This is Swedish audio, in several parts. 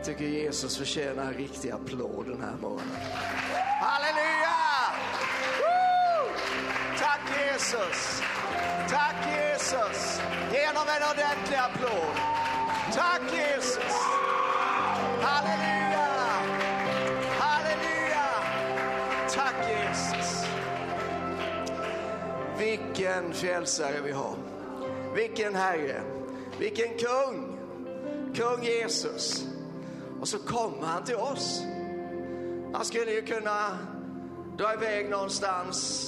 Jag tycker Jesus förtjänar en riktig applåd den här morgonen. Halleluja! Woo! Tack Jesus! Tack Jesus! Ge honom en ordentlig applåd. Tack Jesus! Halleluja! Halleluja! Tack Jesus! Vilken frälsare vi har. Vilken Herre. Vilken kung. Kung Jesus. Och så kommer han till oss. Han skulle ju kunna dra iväg någonstans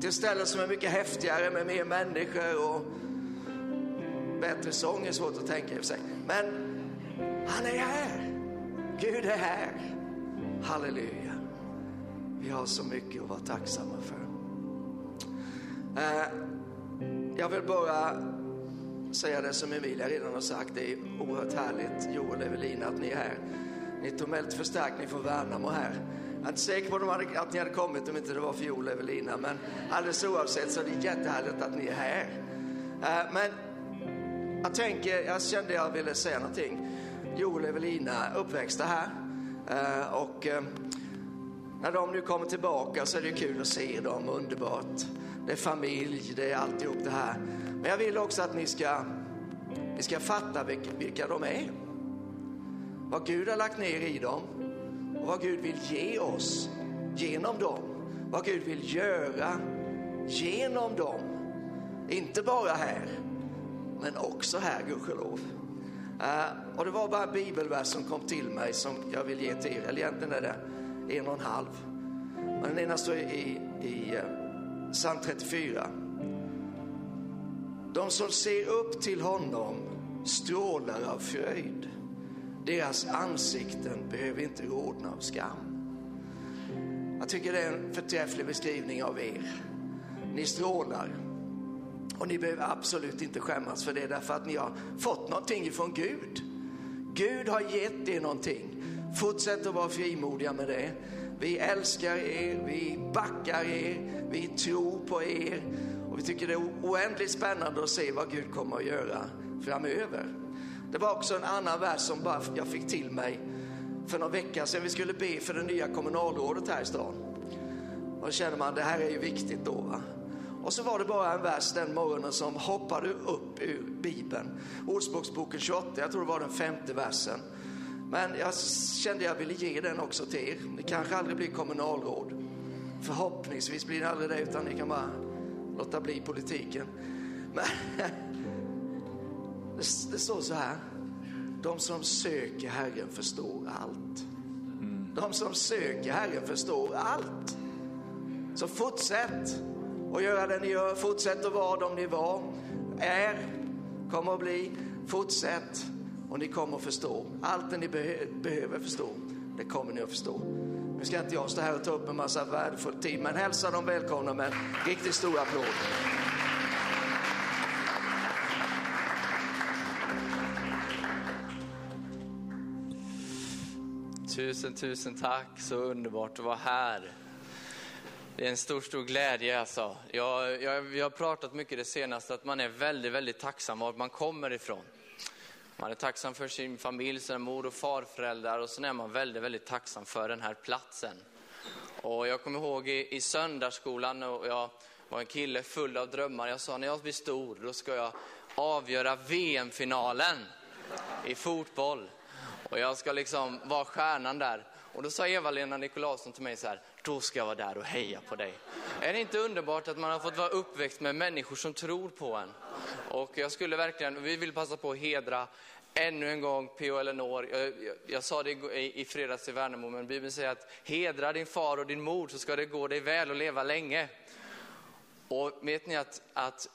till ställen som är mycket häftigare med mer människor och bättre sång är svårt att tänka i sig. Men han är här. Gud är här. Halleluja. Vi har så mycket att vara tacksamma för. Eh, jag vill bara säga det som Emilia redan har sagt. Det är oerhört härligt, Joel och Evelina, att ni är här. Ni tog med lite förstärkning från Värnamo här. Jag är inte säker på att ni hade kommit om inte det var för Joel och Evelina, men alldeles oavsett så är det jättehärligt att ni är här. Eh, men jag tänker, jag kände jag ville säga någonting. Joel och Evelina uppväxta här eh, och eh, när de nu kommer tillbaka så är det kul att se dem, underbart. Det är familj, det är alltihop det här. Men jag vill också att ni ska, ni ska fatta vilka, vilka de är. Vad Gud har lagt ner i dem och vad Gud vill ge oss genom dem. Vad Gud vill göra genom dem. Inte bara här, men också här, gudskelov. Uh, och det var bara en bibelvers som kom till mig som jag vill ge till er. Eller egentligen är det en och en halv. Men den ena står i, i uh, psalm 34. De som ser upp till honom strålar av fröjd. Deras ansikten behöver inte rodna av skam. Jag tycker det är en förträfflig beskrivning av er. Ni strålar. Och ni behöver absolut inte skämmas för det därför att ni har fått någonting ifrån Gud. Gud har gett er någonting. Fortsätt att vara frimodiga med det. Vi älskar er, vi backar er, vi tror på er och vi tycker det är oändligt spännande att se vad Gud kommer att göra framöver. Det var också en annan vers som bara jag fick till mig för någon vecka sedan. Vi skulle be för det nya kommunalrådet här i stan. Och då känner man det här är ju viktigt då. Va? Och så var det bara en vers den morgonen som hoppade upp ur Bibeln. Ordspråksboken 28, jag tror det var den femte versen. Men jag kände jag ville ge den också till er. Ni kanske aldrig blir kommunalråd. Förhoppningsvis blir ni aldrig det utan ni kan bara låta bli politiken. Men det, det står så här. De som söker Herren förstår allt. De som söker Herren förstår allt. Så fortsätt att göra det ni gör. Fortsätt att vara de ni var, är, kommer att bli. Fortsätt och ni kommer att förstå. Allt det ni be behöver förstå, det kommer ni att förstå. Nu ska inte jag stå här och ta upp en massa värdefull tid, men hälsa dem välkomna med en riktigt stor applåd. Tusen, tusen tack. Så underbart att vara här. Det är en stor, stor glädje alltså. Jag, jag, vi har pratat mycket det senaste att man är väldigt, väldigt tacksam var man kommer ifrån. Man är tacksam för sin familj, sina mor och farföräldrar och sen är man väldigt, väldigt tacksam för den här platsen. Och jag kommer ihåg i, i söndagsskolan och jag var en kille full av drömmar. Jag sa när jag blir stor då ska jag avgöra VM-finalen i fotboll. Och jag ska liksom vara stjärnan där. Och då sa Eva-Lena Nikolausson till mig så här, då ska jag vara där och heja på dig. Är det inte underbart att man har fått vara uppväxt med människor som tror på en? Och jag skulle verkligen, vi vill passa på att hedra ännu en gång P.O. Eleanor. Jag, jag, jag, sa det i, i fredags i Värnamo, men Bibeln säger att hedra din far och din mor så ska det gå dig väl och leva länge. Och vet ni att, att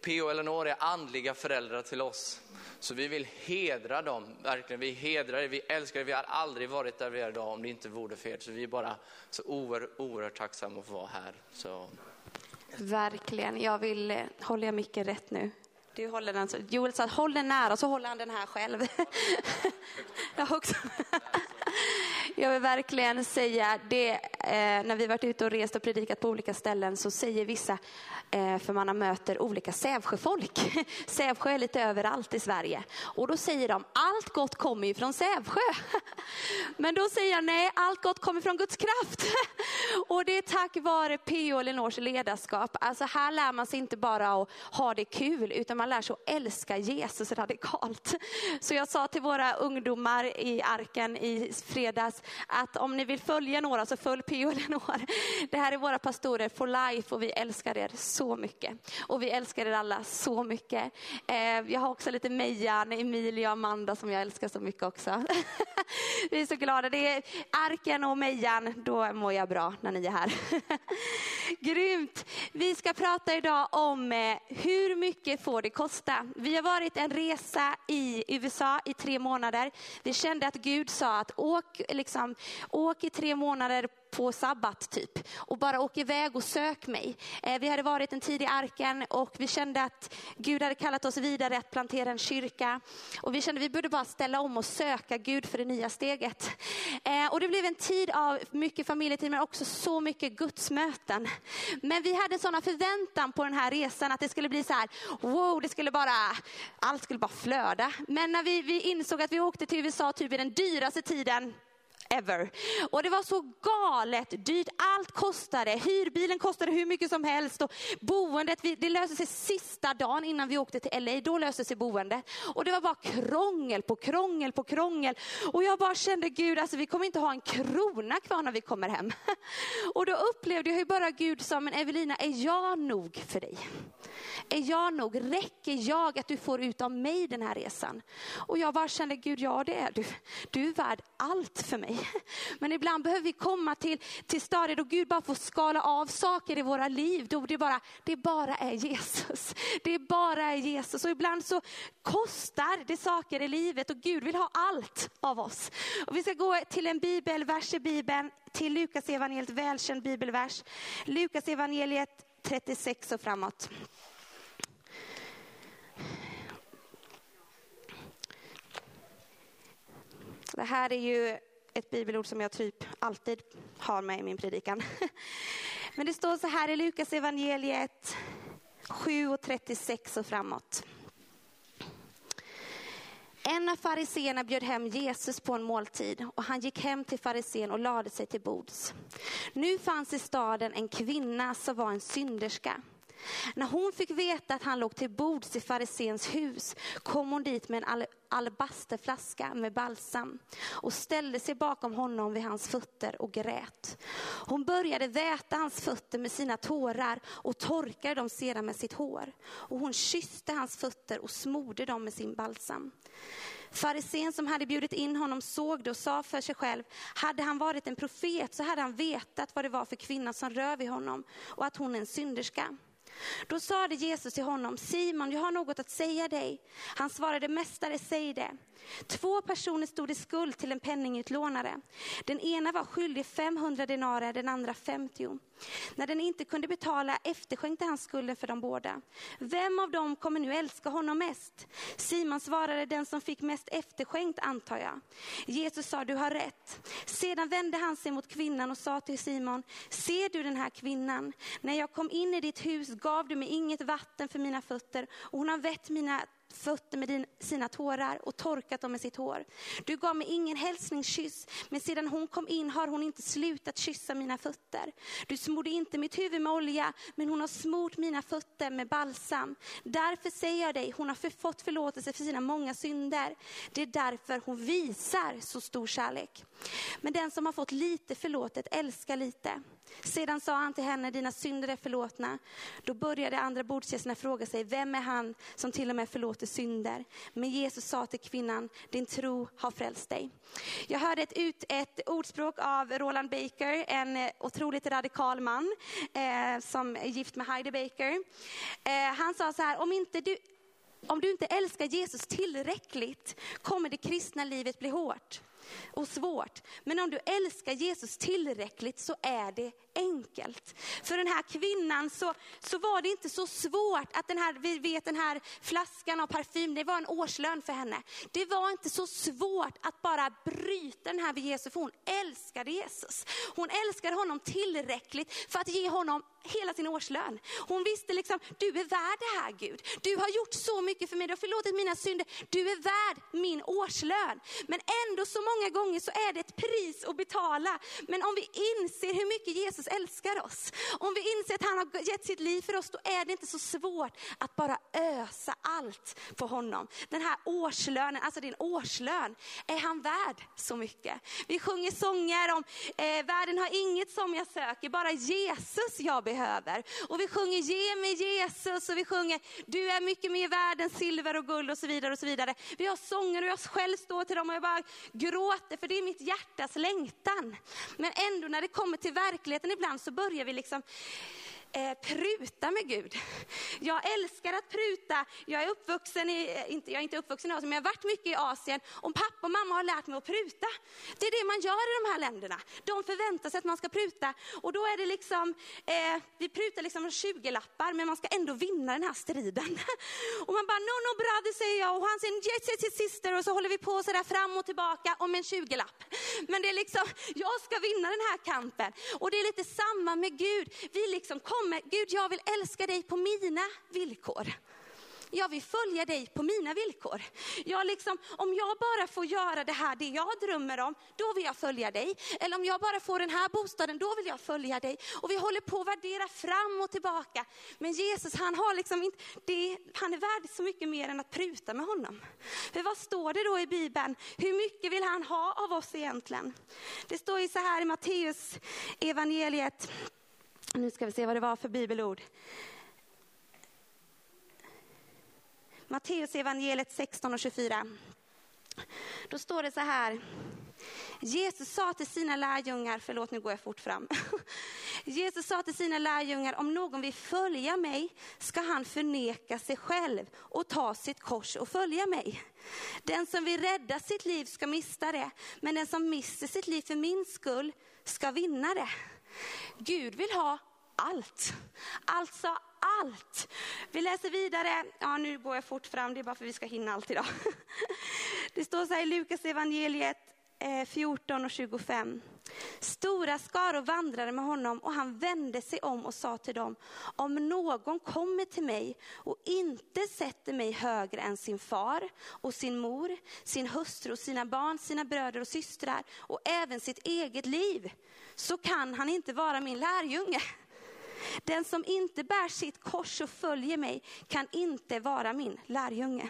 P.O. och Eleonora är andliga föräldrar till oss. Så vi vill hedra dem, verkligen. Vi hedrar er, vi älskar er, Vi har aldrig varit där vi är idag om det inte vore för er. Så vi är bara så oerhört, oerhört tacksamma att få vara här. Så. Verkligen. Jag vill, eh, håller jag mycket rätt nu? Du håller den Joel sa håll den nära, så håller han den här själv. jag också. Jag vill verkligen säga det, Eh, när vi varit ute och rest och predikat på olika ställen så säger vissa, eh, för man möter olika Sävsjöfolk. Sävsjö är lite överallt i Sverige. Och då säger de, allt gott kommer ju från Sävsjö. Men då säger jag, nej, allt gott kommer från Guds kraft. Och det är tack vare P.O. och Elinors ledarskap. Alltså här lär man sig inte bara att ha det kul, utan man lär sig att älska Jesus radikalt. Så jag sa till våra ungdomar i arken i fredags att om ni vill följa några så följ Pio och Elinor. Det här är våra pastorer for life och vi älskar er så mycket. Och vi älskar er alla så mycket. Eh, jag har också lite Mejan, Emilia och Amanda som jag älskar så mycket också. Vi är så glada. Det är arken och Mejan, då mår jag bra när ni är här. Grymt! Vi ska prata idag om eh, hur mycket får det kosta? Vi har varit en resa i USA i tre månader. Vi kände att Gud sa att åk, liksom, åk i tre månader på sabbat typ och bara åk iväg och sök mig. Eh, vi hade varit en tid i arken och vi kände att Gud hade kallat oss vidare att plantera en kyrka och vi kände att vi borde bara ställa om och söka Gud för det nya steget. Eh, och det blev en tid av mycket familjetid men också så mycket gudsmöten. Men vi hade sådana förväntan på den här resan att det skulle bli så här, wow, det skulle bara, allt skulle bara flöda. Men när vi, vi insåg att vi åkte till USA typ i den dyraste tiden ever. Och det var så galet dyrt. Allt kostade. Hyrbilen kostade hur mycket som helst. Och boendet, det löste sig sista dagen innan vi åkte till LA. Då löste sig boendet. Och det var bara krångel på krångel på krångel. Och jag bara kände, Gud, alltså, vi kommer inte ha en krona kvar när vi kommer hem. Och då upplevde jag ju bara Gud sa, men Evelina, är jag nog för dig? Är jag nog? Räcker jag att du får ut av mig den här resan? Och jag bara kände, Gud, ja det är du. Du är värd allt för mig. Men ibland behöver vi komma till, till stadier då Gud bara får skala av saker i våra liv. Då det, bara, det bara är Jesus. Det bara är Jesus. Och ibland så kostar det saker i livet och Gud vill ha allt av oss. Och vi ska gå till en bibelvers i Bibeln, till Lukas evangeliet välkänd bibelvers. Lukas evangeliet 36 och framåt. Det här är ju ett bibelord som jag typ alltid har med i min predikan. Men det står så här i Lukas evangeliet 7 och 36 och framåt. En av fariseerna bjöd hem Jesus på en måltid och han gick hem till farisén och lade sig till bords. Nu fanns i staden en kvinna som var en synderska. När hon fick veta att han låg till bords i farisens hus kom hon dit med en alabasterflaska med balsam och ställde sig bakom honom vid hans fötter och grät. Hon började väta hans fötter med sina tårar och torkade dem sedan med sitt hår. Och hon kysste hans fötter och smorde dem med sin balsam. Farisén som hade bjudit in honom såg det och sa för sig själv, hade han varit en profet så hade han vetat vad det var för kvinna som rör vid honom och att hon är en synderska. Då sade Jesus till honom, Simon, jag har något att säga dig. Han svarade, mästare, säg det. Två personer stod i skuld till en penningutlånare. Den ena var skyldig 500 denarer, den andra 50. När den inte kunde betala efterskänkte han skulden för de båda. Vem av dem kommer nu älska honom mest? Simon svarade, den som fick mest efterskänkt antar jag. Jesus sa, du har rätt. Sedan vände han sig mot kvinnan och sa till Simon, ser du den här kvinnan? När jag kom in i ditt hus gav du mig inget vatten för mina fötter och hon har vett mina fötter med din, sina tårar och torkat dem med sitt hår. Du gav mig ingen hälsningskyss, men sedan hon kom in har hon inte slutat kyssa mina fötter. Du smorde inte mitt huvud med olja, men hon har smort mina fötter med balsam. Därför säger jag dig, hon har fått förlåtelse för sina många synder. Det är därför hon visar så stor kärlek. Men den som har fått lite förlåtet älskar lite. Sedan sa han till henne, dina synder är förlåtna. Då började andra bordsgästerna fråga sig, vem är han som till och med förlåter förlåter synder? Men Jesus sa till kvinnan, din tro har frälst dig. Jag hörde ett, ut, ett ordspråk av Roland Baker, en eh, otroligt radikal man eh, som är gift med Heidi Baker. Eh, han sa så här, om inte du om du inte älskar Jesus tillräckligt kommer det kristna livet bli hårt och svårt. Men om du älskar Jesus tillräckligt så är det enkelt. För den här kvinnan så, så var det inte så svårt att den här, vi vet den här flaskan av parfym, det var en årslön för henne. Det var inte så svårt att bara bryta den här vid Jesus, för hon älskade Jesus. Hon älskade honom tillräckligt för att ge honom hela sin årslön. Hon visste liksom, du är värd det här Gud. Du har gjort så mycket för mig, du har förlåtit mina synder. Du är värd min årslön. Men ändå så många gånger så är det ett pris att betala. Men om vi inser hur mycket Jesus älskar oss, om vi inser att han har gett sitt liv för oss, då är det inte så svårt att bara ösa allt på honom. Den här årslönen, alltså din årslön, är han värd så mycket? Vi sjunger sånger om, eh, världen har inget som jag söker, bara Jesus jag behöver. Och vi sjunger ge mig Jesus och vi sjunger du är mycket mer värd än silver och guld och så vidare. och så vidare. Vi har sånger och jag själv står till dem och jag bara gråter för det är mitt hjärtas längtan. Men ändå när det kommer till verkligheten ibland så börjar vi liksom eh, pruta med Gud. Jag älskar att pruta. Jag är uppvuxen i, eh, inte, jag är inte uppvuxen i Asien, men jag har varit mycket i Asien. Och pappa och mamma har lärt mig att pruta. Det är det man gör i de här länderna. De förväntar sig att man ska pruta. Och då är det liksom, eh, vi prutar liksom 20-lappar, men man ska ändå vinna den här striden. Och man bara, no, no brother säger jag, och han säger yes, yes, yes sister, och så håller vi på sådär fram och tillbaka om en 20-lapp. Men det är liksom, jag ska vinna den här kampen. Och det är lite samma med Gud. Vi liksom kommer, Gud jag vill älska dig på mina villkor. Jag vill följa dig på mina villkor. Jag liksom, om jag bara får göra det här, det jag drömmer om, då vill jag följa dig. Eller om jag bara får den här bostaden, då vill jag följa dig. Och vi håller på att värdera fram och tillbaka. Men Jesus, han har liksom inte, det, han är värd så mycket mer än att pruta med honom. För vad står det då i Bibeln? Hur mycket vill han ha av oss egentligen? Det står ju så här i Matteus evangeliet nu ska vi se vad det var för bibelord. Matteus evangeliet 16 och 24. Då står det så här. Jesus sa till sina lärjungar, förlåt nu går jag fort fram. Jesus sa till sina lärjungar, om någon vill följa mig ska han förneka sig själv och ta sitt kors och följa mig. Den som vill rädda sitt liv ska mista det, men den som mister sitt liv för min skull ska vinna det. Gud vill ha allt. Alltså allt. Vi läser vidare, ja nu går jag fort fram, det är bara för att vi ska hinna allt idag. Det står så här i Lukas evangeliet eh, 14 och 25. Stora skaror vandrade med honom och han vände sig om och sa till dem, om någon kommer till mig och inte sätter mig högre än sin far och sin mor, sin hustru och sina barn, sina bröder och systrar och även sitt eget liv, så kan han inte vara min lärjunge. Den som inte bär sitt kors och följer mig kan inte vara min lärjunge.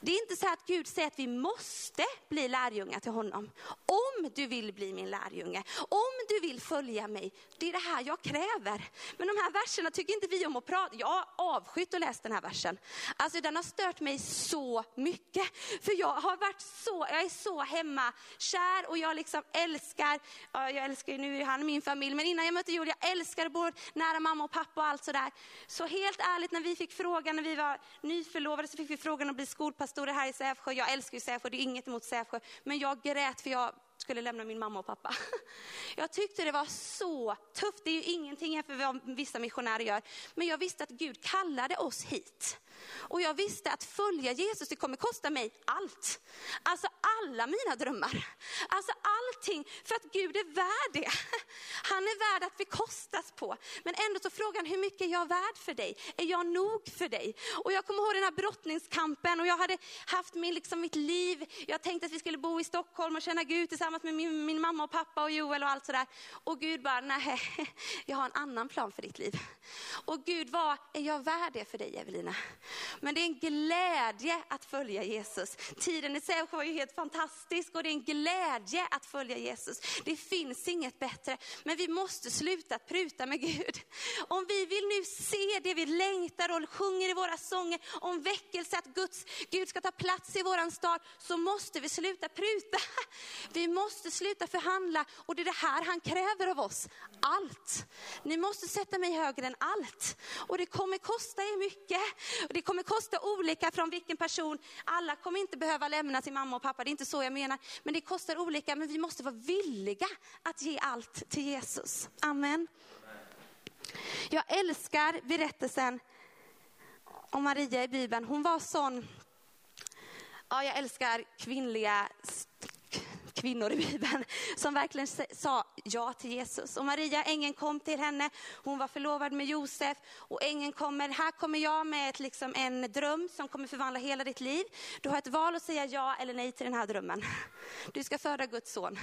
Det är inte så att Gud säger att vi måste bli lärjungar till honom. Om du vill bli min lärjunge, om du vill följa mig, det är det här jag kräver. Men de här verserna tycker inte vi om att prata. Jag har avskytt att läsa den här versen. Alltså den har stört mig så mycket. För jag har varit så, jag är så hemma kär och jag liksom älskar, jag älskar ju nu han min familj, men innan jag mötte Julia, jag att både nära mamma och pappa och allt sådär. Så helt ärligt när vi fick frågan, när vi var nyförlovade så fick vi frågan att bli skolpastorer här i Sävsjö. Jag älskar ju Sävsjö, det är inget emot Sävsjö. Men jag grät för jag skulle lämna min mamma och pappa. Jag tyckte det var så tufft. Det är ju ingenting för vad vissa missionärer gör. Men jag visste att Gud kallade oss hit. Och jag visste att följa Jesus, det kommer kosta mig allt. Alltså alla mina drömmar. Alltså allting, för att Gud är värd det. Han är värd att vi kostas på. Men ändå så frågan, hur mycket är jag värd för dig? Är jag nog för dig? Och jag kommer ihåg den här brottningskampen och jag hade haft min, liksom mitt liv. Jag tänkte att vi skulle bo i Stockholm och känna Gud tillsammans med min, min mamma och pappa och Joel och allt sådär. Och Gud bara, nej, jag har en annan plan för ditt liv. Och Gud, vad är jag värd det för dig Evelina? Men det är en glädje att följa Jesus. Tiden i Sävsjö var ju helt fantastisk och det är en glädje att följa Jesus. Det finns inget bättre, men vi måste sluta att pruta med Gud. Om vi vill nu se det vi längtar och sjunger i våra sånger om väckelse, att Guds, Gud ska ta plats i våran stad, så måste vi sluta pruta. Vi måste sluta förhandla och det är det här han kräver av oss. Allt. Ni måste sätta mig högre än allt. Och det kommer kosta er mycket. Och det kommer kosta olika från vilken person. Alla kommer inte behöva lämna sin mamma och pappa, det är inte så jag menar. Men det kostar olika, men vi måste vara villiga att ge allt till Jesus. Amen. Jag älskar berättelsen om Maria i Bibeln. Hon var sån, ja jag älskar kvinnliga kvinnor i Bibeln som verkligen sa ja till Jesus. Och Maria, ängeln kom till henne, hon var förlovad med Josef och ängeln kommer, här kommer jag med ett, liksom en dröm som kommer förvandla hela ditt liv. Du har ett val att säga ja eller nej till den här drömmen. Du ska föda Guds son.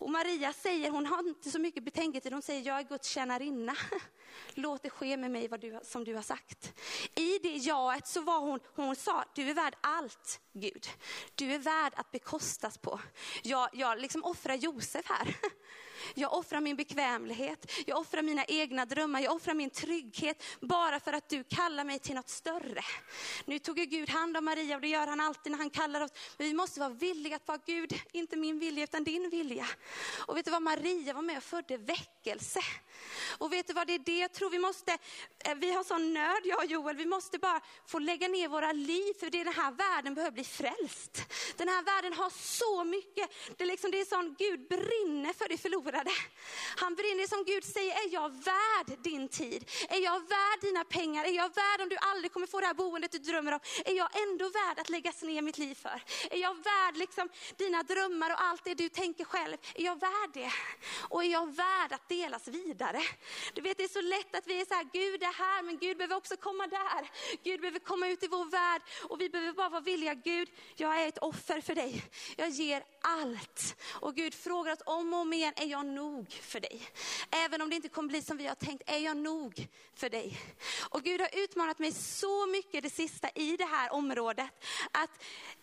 Och Maria säger, hon har inte så mycket betänketid, hon säger jag är Guds tjänarinna. Låt det ske med mig vad du, som du har sagt. I det jaet så var hon, hon sa, du är värd allt Gud. Du är värd att bekostas på. Jag, jag liksom offrar Josef här. Jag offrar min bekvämlighet, jag offrar mina egna drömmar, jag offrar min trygghet bara för att du kallar mig till något större. Nu tog ju Gud hand om Maria och det gör han alltid när han kallar oss. Men vi måste vara villiga att vara Gud, inte min vilja utan din vilja. Och vet du vad, Maria var med och födde väckelse. Och vet du vad, det är det jag tror vi måste, eh, vi har sån nöd jag och Joel, vi måste bara få lägga ner våra liv för det den här världen behöver bli frälst. Den här världen har så mycket, det är, liksom, det är sån, Gud brinner för det förlorade. Han brinner som Gud säger, är jag värd din tid? Är jag värd dina pengar? Är jag värd om du aldrig kommer få det här boendet du drömmer om? Är jag ändå värd att läggas ner mitt liv för? Är jag värd liksom dina drömmar och allt det du tänker själv? Är jag värd det? Och är jag värd att delas vidare? Du vet det är så lätt att vi är så här, Gud är här men Gud behöver också komma där. Gud behöver komma ut i vår värld och vi behöver bara vara villiga. Gud, jag är ett offer för dig. Jag ger allt. Och Gud frågar oss om och om igen, är jag nog för dig? Även om det inte kommer bli som vi har tänkt, är jag nog för dig? Och Gud har utmanat mig så mycket det sista i det här området. Att,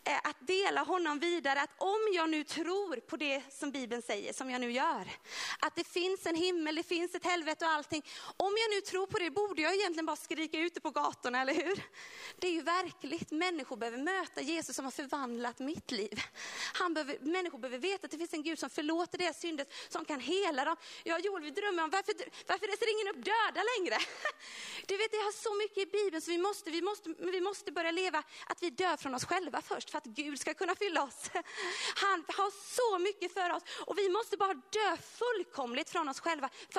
eh, att dela honom vidare, att om jag nu tror på det som Bibeln säger, som jag nu gör. Att det finns en himmel, det finns ett helvete och allting. Om jag nu tror på det borde jag egentligen bara skrika ute på gatorna, eller hur? Det är ju verkligt, människor behöver möta Jesus som har förvandlat mitt liv. Han behöver, människor behöver veta att det finns en Gud som förlåter deras synder, som kan hela dem. Jag och Joel vi drömmer om varför, varför reser ingen upp döda längre? Du vet, det har så mycket i Bibeln så vi måste, vi, måste, vi måste börja leva att vi dör från oss själva först för att Gud ska kunna fylla oss. Han har så mycket för oss och vi måste bara dö fullkomligt från oss själva